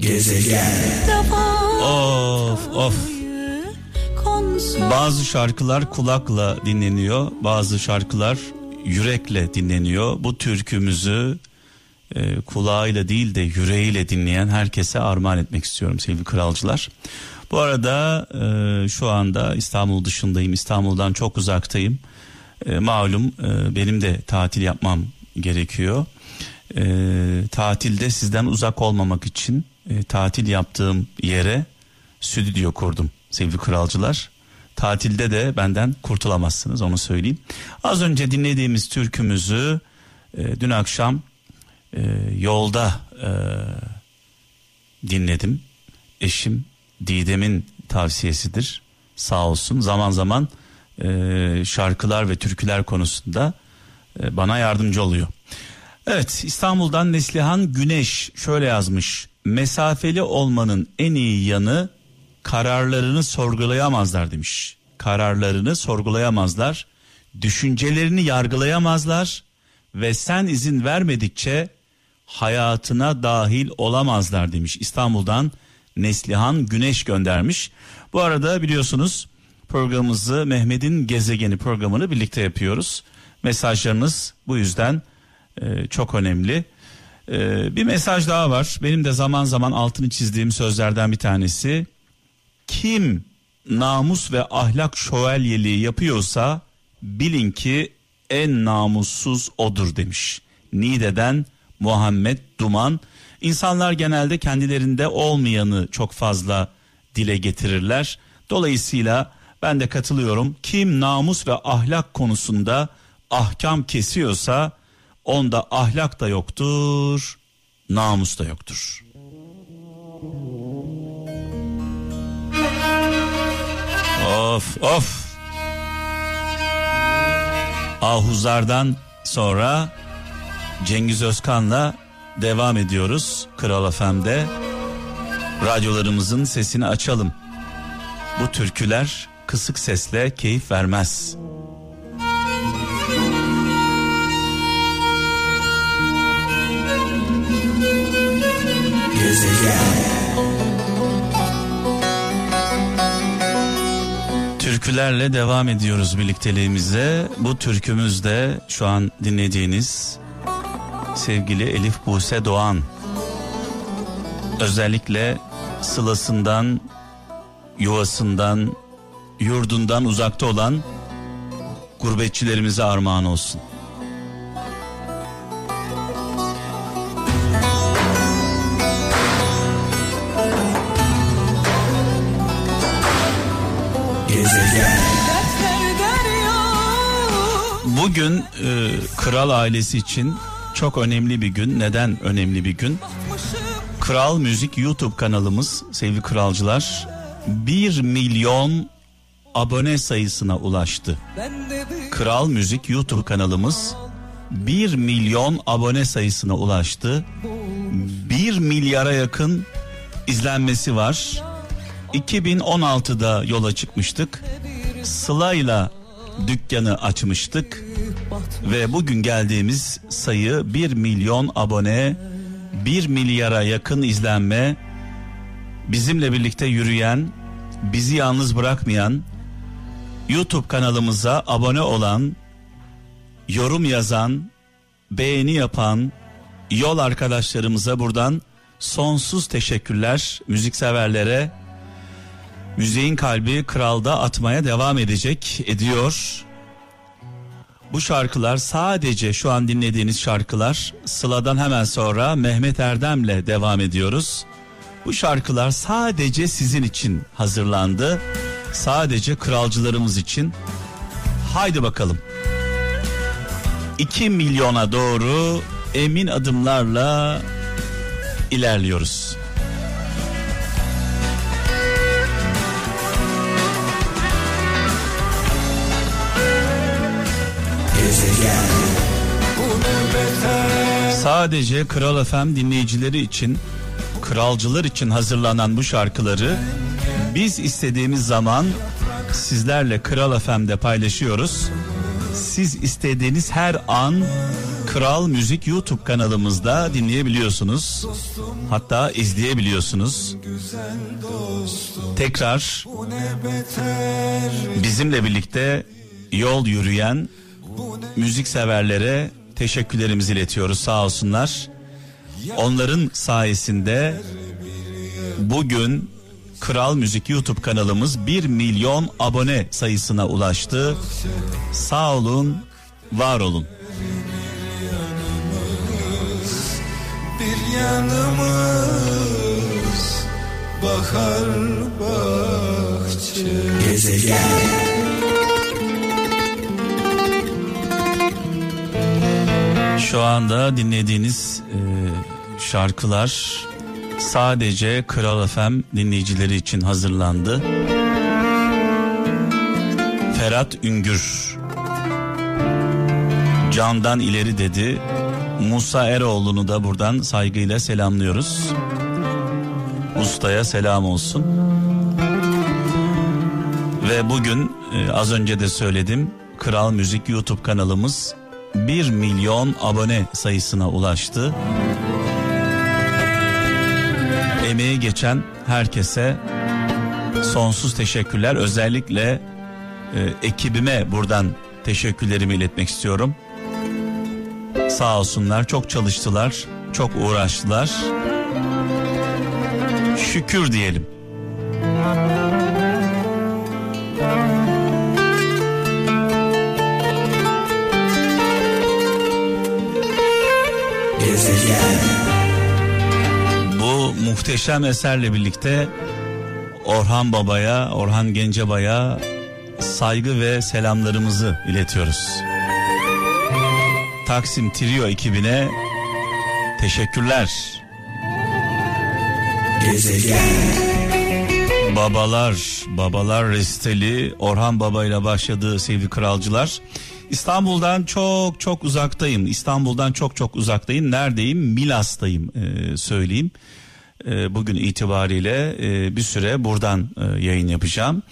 Gezegen. Of of. Bazı şarkılar kulakla dinleniyor, bazı şarkılar yürekle dinleniyor. Bu türkümüzü e, kulağıyla değil de yüreğiyle dinleyen herkese armağan etmek istiyorum sevgili kralcılar. Bu arada e, şu anda İstanbul dışındayım, İstanbul'dan çok uzaktayım. E, malum e, benim de tatil yapmam gerekiyor. E, tatilde sizden uzak olmamak için e, tatil yaptığım yere stüdyo kurdum sevgili kralcılar. Tatilde de benden kurtulamazsınız onu söyleyeyim. Az önce dinlediğimiz türkümüzü e, dün akşam e, yolda e, dinledim. Eşim Didem'in tavsiyesidir. Sağ olsun zaman zaman e, şarkılar ve türküler konusunda e, bana yardımcı oluyor. Evet İstanbul'dan Neslihan Güneş şöyle yazmış. Mesafeli olmanın en iyi yanı kararlarını sorgulayamazlar demiş. Kararlarını sorgulayamazlar, düşüncelerini yargılayamazlar ve sen izin vermedikçe hayatına dahil olamazlar demiş. İstanbul'dan Neslihan Güneş göndermiş. Bu arada biliyorsunuz programımızı Mehmet'in Gezegeni programını birlikte yapıyoruz. Mesajlarınız bu yüzden e, çok önemli. E, bir mesaj daha var. Benim de zaman zaman altını çizdiğim sözlerden bir tanesi. Kim namus ve ahlak şövalyeliği yapıyorsa bilin ki en namussuz odur demiş. Nide'den Muhammed Duman. İnsanlar genelde kendilerinde olmayanı çok fazla dile getirirler. Dolayısıyla ben de katılıyorum. Kim namus ve ahlak konusunda ahkam kesiyorsa onda ahlak da yoktur, namus da yoktur. Of of. Ahuzar'dan sonra Cengiz Özkan'la devam ediyoruz Kral FM'de. Radyolarımızın sesini açalım. Bu türküler kısık sesle keyif vermez. Türkülerle devam ediyoruz birlikteliğimize. Bu türkümüz de şu an dinlediğiniz sevgili Elif Buse Doğan. Özellikle sılasından, yuvasından, yurdundan uzakta olan gurbetçilerimize armağan olsun. Bugün e, kral ailesi için çok önemli bir gün. Neden önemli bir gün? Kral Müzik YouTube kanalımız sevgili kralcılar 1 milyon abone sayısına ulaştı. Kral Müzik YouTube kanalımız 1 milyon abone sayısına ulaştı. 1 milyara yakın izlenmesi var. 2016'da yola çıkmıştık. Sıla'yla dükkanı açmıştık ve bugün geldiğimiz sayı 1 milyon abone, 1 milyara yakın izlenme, bizimle birlikte yürüyen, bizi yalnız bırakmayan, YouTube kanalımıza abone olan, yorum yazan, beğeni yapan yol arkadaşlarımıza buradan sonsuz teşekkürler müzikseverlere. Müziğin kalbi kralda atmaya devam edecek, ediyor. Bu şarkılar sadece şu an dinlediğiniz şarkılar Sıla'dan hemen sonra Mehmet Erdem'le devam ediyoruz. Bu şarkılar sadece sizin için hazırlandı. Sadece kralcılarımız için. Haydi bakalım. 2 milyona doğru emin adımlarla ilerliyoruz. Sadece Kral FM dinleyicileri için, kralcılar için hazırlanan bu şarkıları biz istediğimiz zaman sizlerle Kral FM'de paylaşıyoruz. Siz istediğiniz her an Kral Müzik YouTube kanalımızda dinleyebiliyorsunuz. Hatta izleyebiliyorsunuz. Tekrar bizimle birlikte yol yürüyen müzik severlere teşekkürlerimizi iletiyoruz sağ olsunlar. Onların sayesinde bugün Kral Müzik YouTube kanalımız 1 milyon abone sayısına ulaştı. Sağ olun, var olun. Bir yanımız bahar bahçe gezegen Şu anda dinlediğiniz e, şarkılar sadece Kral FM dinleyicileri için hazırlandı. Ferhat Üngür Candan ileri dedi. Musa Eroğlu'nu da buradan saygıyla selamlıyoruz. Ustaya selam olsun. Ve bugün e, az önce de söyledim. Kral Müzik YouTube kanalımız 1 milyon abone sayısına ulaştı. Emeği geçen herkese sonsuz teşekkürler. Özellikle e, ekibime buradan teşekkürlerimi iletmek istiyorum. Sağ olsunlar çok çalıştılar, çok uğraştılar. Şükür diyelim. Gezegen. Bu muhteşem eserle birlikte Orhan Baba'ya, Orhan Gencebay'a saygı ve selamlarımızı iletiyoruz. Taksim Trio ekibine teşekkürler. Gezegen. Babalar, babalar resteli Orhan Baba ile başladığı sevgili kralcılar. İstanbul'dan çok çok uzaktayım. İstanbul'dan çok çok uzaktayım. Neredeyim? Milas'tayım e, söyleyeyim. E, bugün itibariyle e, bir süre buradan e, yayın yapacağım.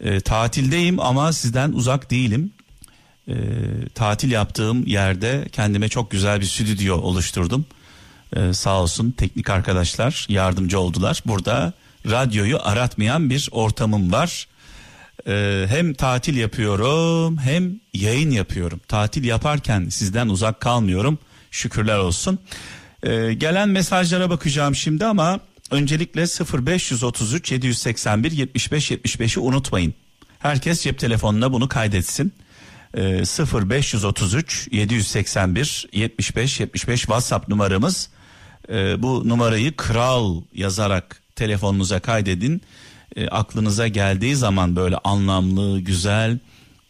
E, tatildeyim ama sizden uzak değilim. E, tatil yaptığım yerde kendime çok güzel bir stüdyo oluşturdum. E, sağ olsun teknik arkadaşlar yardımcı oldular. Burada radyoyu aratmayan bir ortamım var. Ee, hem tatil yapıyorum hem yayın yapıyorum. Tatil yaparken sizden uzak kalmıyorum. Şükürler olsun. Ee, gelen mesajlara bakacağım şimdi ama öncelikle 0533 781 75 75'i unutmayın. Herkes cep telefonuna bunu kaydetsin. Ee, 0533 781 75 75 WhatsApp numaramız. Ee, bu numarayı kral yazarak telefonunuza kaydedin e, aklınıza geldiği zaman böyle anlamlı, güzel,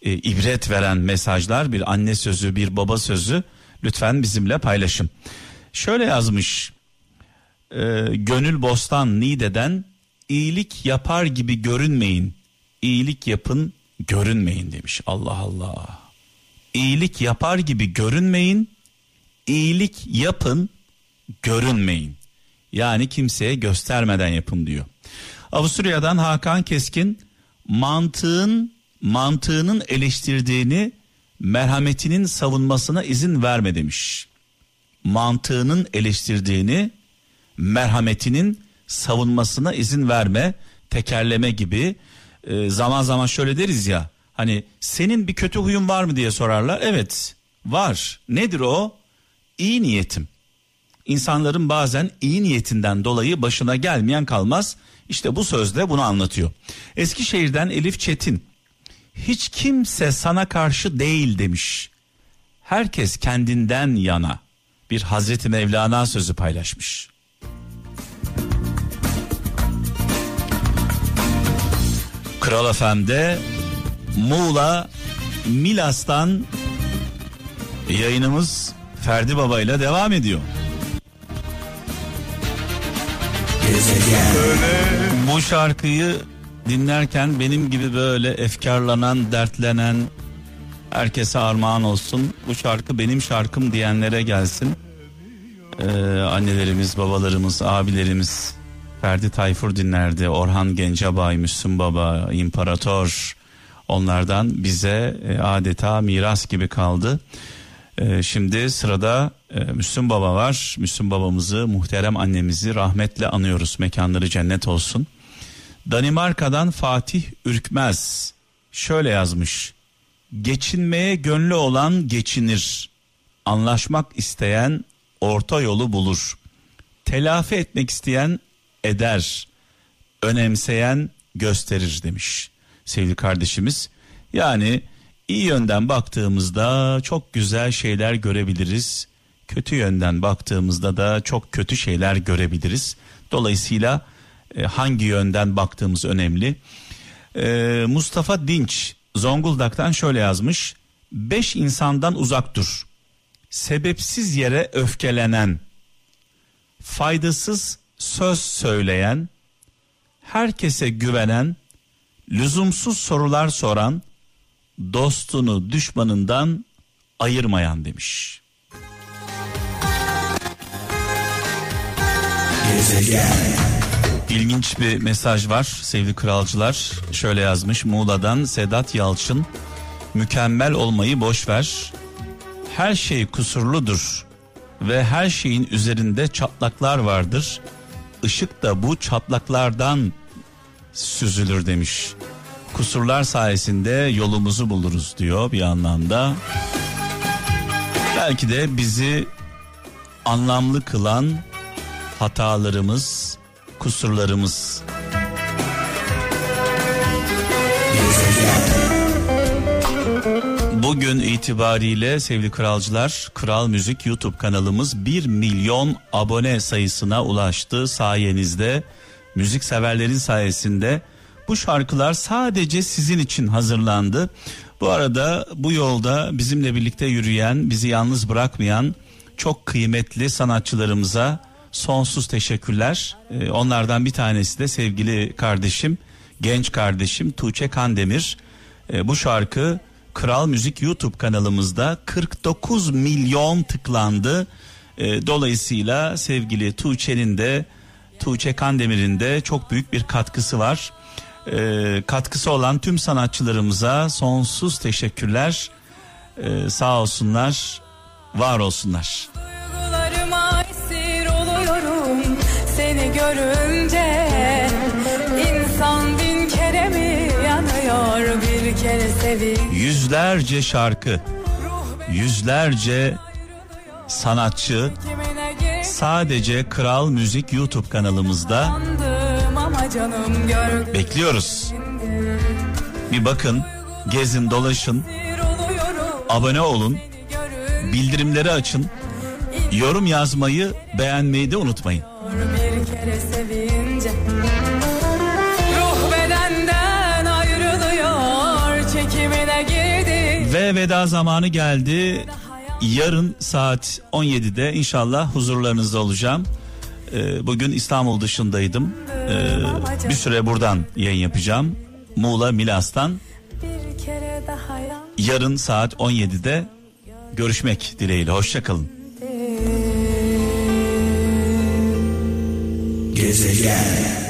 e, ibret veren mesajlar, bir anne sözü, bir baba sözü lütfen bizimle paylaşın. Şöyle yazmış e, Gönül Bostan Nide'den iyilik yapar gibi görünmeyin, iyilik yapın görünmeyin demiş. Allah Allah. İyilik yapar gibi görünmeyin, iyilik yapın görünmeyin. Yani kimseye göstermeden yapın diyor. Avusturya'dan Hakan Keskin mantığın mantığının eleştirdiğini merhametinin savunmasına izin verme demiş. Mantığının eleştirdiğini merhametinin savunmasına izin verme, tekerleme gibi e, zaman zaman şöyle deriz ya. Hani senin bir kötü huyun var mı diye sorarlar. Evet, var. Nedir o? İyi niyetim. İnsanların bazen iyi niyetinden dolayı başına gelmeyen kalmaz. İşte bu sözde bunu anlatıyor. Eskişehir'den Elif Çetin. Hiç kimse sana karşı değil demiş. Herkes kendinden yana. Bir Hazreti Mevlana sözü paylaşmış. Kral FM'de Muğla Milas'tan yayınımız Ferdi Baba ile devam ediyor. Bu şarkıyı dinlerken benim gibi böyle efkarlanan, dertlenen herkese armağan olsun. Bu şarkı benim şarkım diyenlere gelsin. Ee, annelerimiz, babalarımız, abilerimiz Ferdi Tayfur dinlerdi. Orhan Gencebay, Müslüm Baba, İmparator onlardan bize e, adeta miras gibi kaldı. Ee, şimdi sırada e, Müslüm Baba var. Müslüm babamızı, muhterem annemizi rahmetle anıyoruz. Mekanları cennet olsun. Danimarka'dan Fatih Ürkmez şöyle yazmış. Geçinmeye gönlü olan geçinir. Anlaşmak isteyen orta yolu bulur. Telafi etmek isteyen eder. Önemseyen gösterir demiş sevgili kardeşimiz. Yani iyi yönden baktığımızda çok güzel şeyler görebiliriz. Kötü yönden baktığımızda da çok kötü şeyler görebiliriz. Dolayısıyla e, hangi yönden baktığımız önemli. E, Mustafa Dinç Zonguldak'tan şöyle yazmış. Beş insandan uzak dur. Sebepsiz yere öfkelenen, faydasız söz söyleyen, herkese güvenen, lüzumsuz sorular soran, dostunu düşmanından ayırmayan demiş. İlginç bir mesaj var sevgili kralcılar. Şöyle yazmış Muğla'dan Sedat Yalçın. Mükemmel olmayı boş ver. Her şey kusurludur ve her şeyin üzerinde çatlaklar vardır. Işık da bu çatlaklardan süzülür demiş. Kusurlar sayesinde yolumuzu buluruz diyor bir anlamda. Belki de bizi anlamlı kılan hatalarımız, kusurlarımız. Bugün itibariyle sevgili kralcılar Kral Müzik YouTube kanalımız 1 milyon abone sayısına ulaştı sayenizde. Müzik severlerin sayesinde bu şarkılar sadece sizin için hazırlandı. Bu arada bu yolda bizimle birlikte yürüyen, bizi yalnız bırakmayan çok kıymetli sanatçılarımıza sonsuz teşekkürler. Ee, onlardan bir tanesi de sevgili kardeşim, genç kardeşim Tuğçe Kandemir. Ee, bu şarkı Kral Müzik YouTube kanalımızda 49 milyon tıklandı. Ee, dolayısıyla sevgili Tuğçe'nin de Tuğçe Kandemir'in de çok büyük bir katkısı var. Ee, katkısı olan tüm sanatçılarımıza sonsuz teşekkürler. Ee, sağ olsunlar, var olsunlar. seni görünce insan bin kere mi yanıyor bir kere sevin. Yüzlerce şarkı, yüzlerce sanatçı sadece Kral Müzik YouTube kanalımızda bekliyoruz. Bir bakın, gezin, dolaşın, abone olun, bildirimleri açın, yorum yazmayı, beğenmeyi de unutmayın. Bir kere sevince. Ve veda zamanı geldi. Yarın saat 17'de inşallah huzurlarınızda olacağım. Ee, Bugün İstanbul dışındaydım ee, Bir süre buradan yayın yapacağım. Muğla Milas'tan. Yarın saat 17'de görüşmek dileğiyle. Hoşçakalın. Gezegen